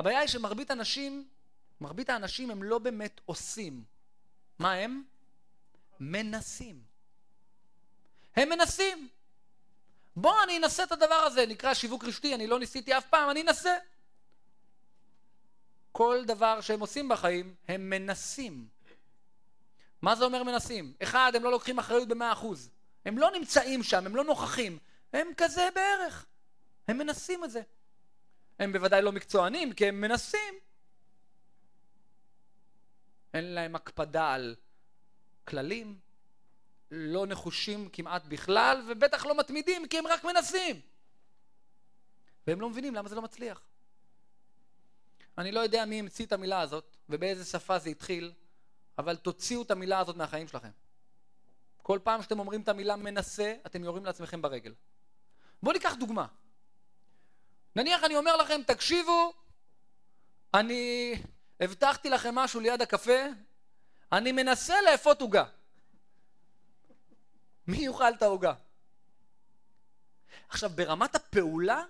הבעיה היא שמרבית האנשים, מרבית האנשים הם לא באמת עושים. מה הם? מנסים. הם מנסים. בוא אני אנסה את הדבר הזה, נקרא שיווק רשתי, אני לא ניסיתי אף פעם, אני אנסה. כל דבר שהם עושים בחיים, הם מנסים. מה זה אומר מנסים? אחד, הם לא לוקחים אחריות במאה אחוז. הם לא נמצאים שם, הם לא נוכחים. הם כזה בערך. הם מנסים את זה. הם בוודאי לא מקצוענים, כי הם מנסים. אין להם הקפדה על כללים, לא נחושים כמעט בכלל, ובטח לא מתמידים, כי הם רק מנסים. והם לא מבינים למה זה לא מצליח. אני לא יודע מי המציא את המילה הזאת, ובאיזה שפה זה התחיל, אבל תוציאו את המילה הזאת מהחיים שלכם. כל פעם שאתם אומרים את המילה מנסה, אתם יורים לעצמכם ברגל. בואו ניקח דוגמה. נניח אני אומר לכם, תקשיבו, אני הבטחתי לכם משהו ליד הקפה, אני מנסה לאפות עוגה. מי יאכל את העוגה? עכשיו, ברמת הפעולה,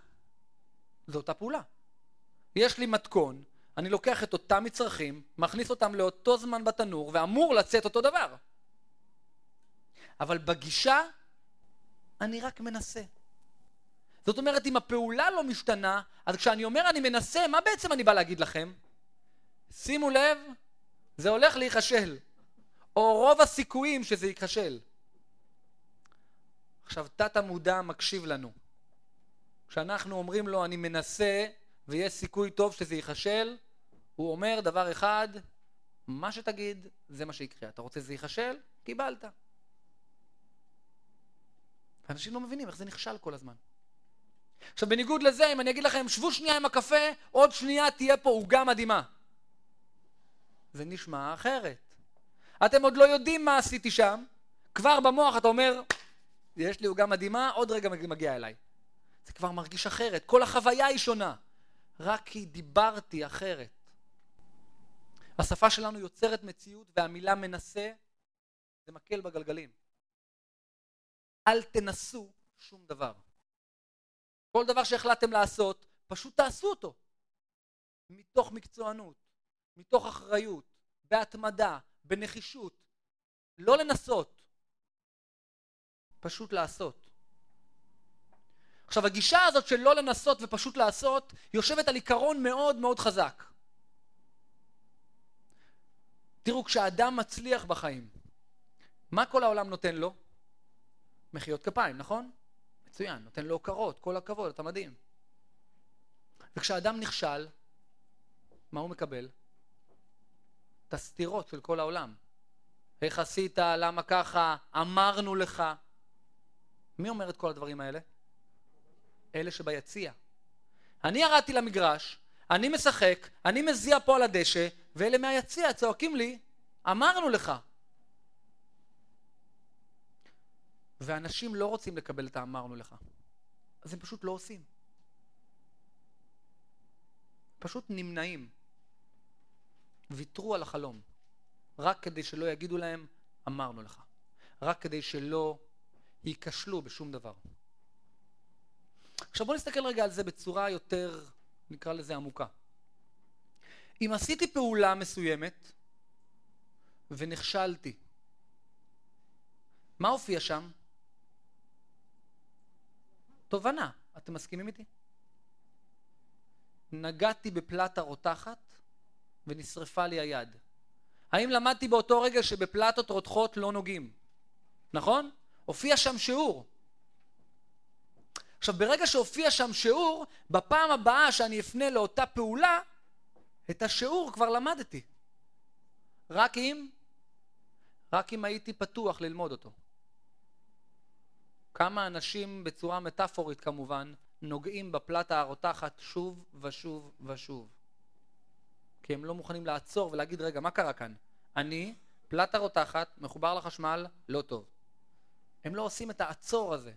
זו אותה פעולה. יש לי מתכון, אני לוקח את אותם מצרכים, מכניס אותם לאותו זמן בתנור, ואמור לצאת אותו דבר. אבל בגישה, אני רק מנסה. זאת אומרת, אם הפעולה לא משתנה, אז כשאני אומר אני מנסה, מה בעצם אני בא להגיד לכם? שימו לב, זה הולך להיכשל. או רוב הסיכויים שזה ייכשל. עכשיו, תת המודע מקשיב לנו. כשאנחנו אומרים לו, אני מנסה, ויש סיכוי טוב שזה ייכשל, הוא אומר דבר אחד, מה שתגיד, זה מה שיקרה. אתה רוצה שזה ייכשל? קיבלת. אנשים לא מבינים איך זה נכשל כל הזמן. עכשיו, בניגוד לזה, אם אני אגיד לכם, שבו שנייה עם הקפה, עוד שנייה תהיה פה עוגה מדהימה. זה נשמע אחרת. אתם עוד לא יודעים מה עשיתי שם, כבר במוח אתה אומר, יש לי עוגה מדהימה, עוד רגע מגיע אליי. זה כבר מרגיש אחרת, כל החוויה היא שונה. רק כי דיברתי אחרת. השפה שלנו יוצרת מציאות והמילה מנסה זה מקל בגלגלים. אל תנסו שום דבר. כל דבר שהחלטתם לעשות, פשוט תעשו אותו. מתוך מקצוענות, מתוך אחריות, בהתמדה, בנחישות. לא לנסות, פשוט לעשות. עכשיו הגישה הזאת של לא לנסות ופשוט לעשות יושבת על עיקרון מאוד מאוד חזק. תראו, כשאדם מצליח בחיים, מה כל העולם נותן לו? מחיאות כפיים, נכון? מצוין, נותן לו הוקרות, כל הכבוד, אתה מדהים. וכשאדם נכשל, מה הוא מקבל? את הסתירות של כל העולם. איך עשית, למה ככה, אמרנו לך. מי אומר את כל הדברים האלה? אלה שביציע. אני ירדתי למגרש, אני משחק, אני מזיע פה על הדשא, ואלה מהיציע צועקים לי, אמרנו לך. ואנשים לא רוצים לקבל את האמרנו לך. אז הם פשוט לא עושים. פשוט נמנעים. ויתרו על החלום. רק כדי שלא יגידו להם, אמרנו לך. רק כדי שלא ייכשלו בשום דבר. עכשיו בואו נסתכל רגע על זה בצורה יותר, נקרא לזה עמוקה. אם עשיתי פעולה מסוימת ונכשלתי, מה הופיע שם? תובנה. אתם מסכימים איתי? נגעתי בפלטה רותחת ונשרפה לי היד. האם למדתי באותו רגע שבפלטות רותחות לא נוגעים? נכון? הופיע שם שיעור. עכשיו, ברגע שהופיע שם שיעור, בפעם הבאה שאני אפנה לאותה פעולה, את השיעור כבר למדתי. רק אם, רק אם הייתי פתוח ללמוד אותו. כמה אנשים, בצורה מטאפורית כמובן, נוגעים בפלטה הרותחת שוב ושוב ושוב. כי הם לא מוכנים לעצור ולהגיד, רגע, מה קרה כאן? אני, פלטה רותחת, מחובר לחשמל, לא טוב. הם לא עושים את העצור הזה.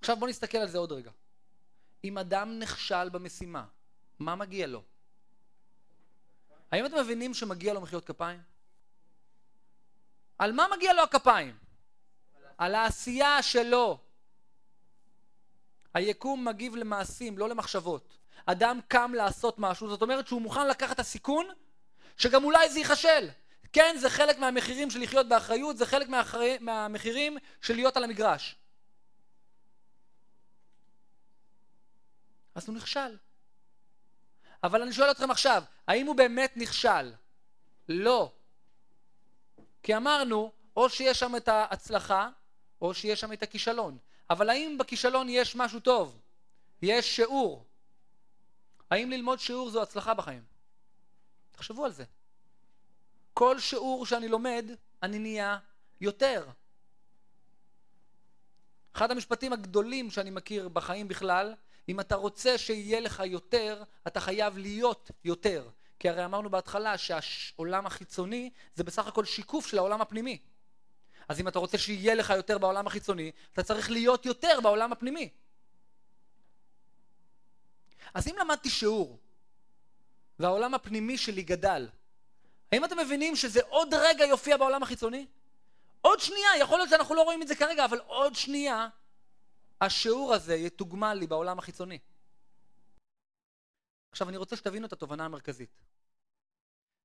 עכשיו בואו נסתכל על זה עוד רגע. אם אדם נכשל במשימה, מה מגיע לו? האם אתם מבינים שמגיע לו מחיאות כפיים? על מה מגיע לו הכפיים? על העשייה שלו. היקום מגיב למעשים, לא למחשבות. אדם קם לעשות משהו, זאת אומרת שהוא מוכן לקחת את הסיכון שגם אולי זה ייכשל. כן, זה חלק מהמחירים של לחיות באחריות, זה חלק מהאחרי, מהמחירים של להיות על המגרש. אז הוא נכשל. אבל אני שואל אתכם עכשיו, האם הוא באמת נכשל? לא. כי אמרנו, או שיש שם את ההצלחה, או שיש שם את הכישלון. אבל האם בכישלון יש משהו טוב? יש שיעור. האם ללמוד שיעור זו הצלחה בחיים? תחשבו על זה. כל שיעור שאני לומד, אני נהיה יותר. אחד המשפטים הגדולים שאני מכיר בחיים בכלל, אם אתה רוצה שיהיה לך יותר, אתה חייב להיות יותר. כי הרי אמרנו בהתחלה שהעולם החיצוני זה בסך הכל שיקוף של העולם הפנימי. אז אם אתה רוצה שיהיה לך יותר בעולם החיצוני, אתה צריך להיות יותר בעולם הפנימי. אז אם למדתי שיעור, והעולם הפנימי שלי גדל, האם אתם מבינים שזה עוד רגע יופיע בעולם החיצוני? עוד שנייה, יכול להיות שאנחנו לא רואים את זה כרגע, אבל עוד שנייה השיעור הזה יתוגמל לי בעולם החיצוני. עכשיו אני רוצה שתבינו את התובנה המרכזית.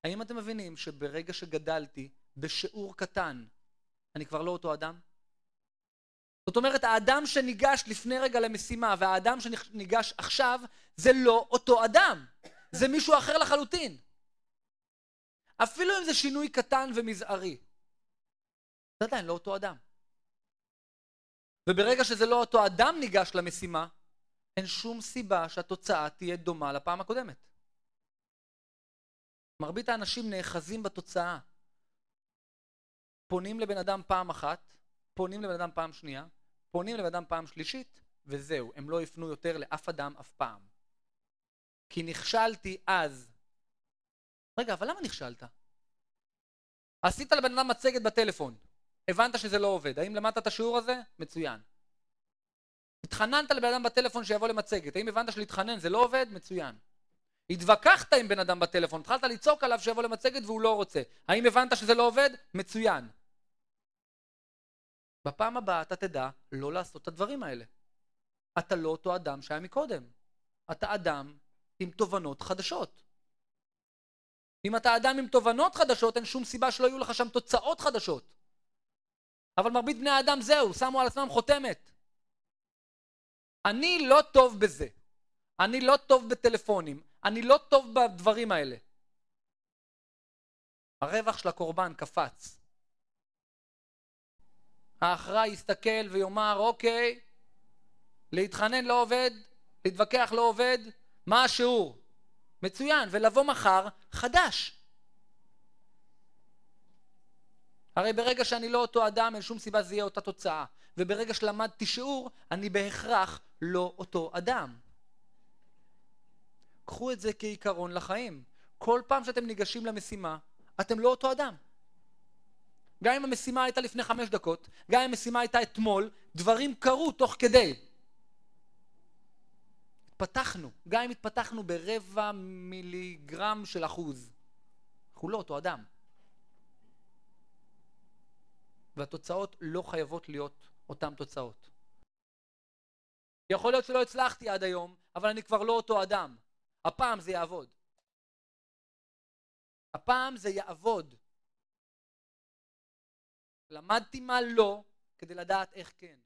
האם אתם מבינים שברגע שגדלתי בשיעור קטן, אני כבר לא אותו אדם? זאת אומרת, האדם שניגש לפני רגע למשימה והאדם שניגש עכשיו, זה לא אותו אדם. זה מישהו אחר לחלוטין. אפילו אם זה שינוי קטן ומזערי. זה עדיין לא אותו אדם. וברגע שזה לא אותו אדם ניגש למשימה, אין שום סיבה שהתוצאה תהיה דומה לפעם הקודמת. מרבית האנשים נאחזים בתוצאה. פונים לבן אדם פעם אחת, פונים לבן אדם פעם שנייה, פונים לבן אדם פעם שלישית, וזהו, הם לא יפנו יותר לאף אדם אף פעם. כי נכשלתי אז. רגע, אבל למה נכשלת? עשית לבן אדם מצגת בטלפון, הבנת שזה לא עובד. האם למדת את השיעור הזה? מצוין. התחננת לבן אדם בטלפון שיבוא למצגת, האם הבנת שלהתחנן זה לא עובד? מצוין. התווכחת עם בן אדם בטלפון, התחלת לצעוק עליו שיבוא למצגת והוא לא רוצה. האם הבנת שזה לא עובד? מצוין. בפעם הבאה אתה תדע לא לעשות את הדברים האלה. אתה לא אותו אדם שהיה מקודם. אתה אדם עם תובנות חדשות. אם אתה אדם עם תובנות חדשות, אין שום סיבה שלא יהיו לך שם תוצאות חדשות. אבל מרבית בני האדם זהו, שמו על עצמם חותמת. אני לא טוב בזה. אני לא טוב בטלפונים. אני לא טוב בדברים האלה. הרווח של הקורבן קפץ. האחראי יסתכל ויאמר, אוקיי, להתחנן לא עובד, להתווכח לא עובד, מה השיעור? מצוין, ולבוא מחר חדש. הרי ברגע שאני לא אותו אדם, אין שום סיבה זה יהיה אותה תוצאה. וברגע שלמדתי שיעור, אני בהכרח לא אותו אדם. קחו את זה כעיקרון לחיים. כל פעם שאתם ניגשים למשימה, אתם לא אותו אדם. גם אם המשימה הייתה לפני חמש דקות, גם אם המשימה הייתה אתמול, דברים קרו תוך כדי. התפתחנו, גם אם התפתחנו ברבע מיליגרם של אחוז. אנחנו לא אותו אדם. והתוצאות לא חייבות להיות אותן תוצאות. יכול להיות שלא הצלחתי עד היום, אבל אני כבר לא אותו אדם. הפעם זה יעבוד. הפעם זה יעבוד. למדתי מה לא כדי לדעת איך כן.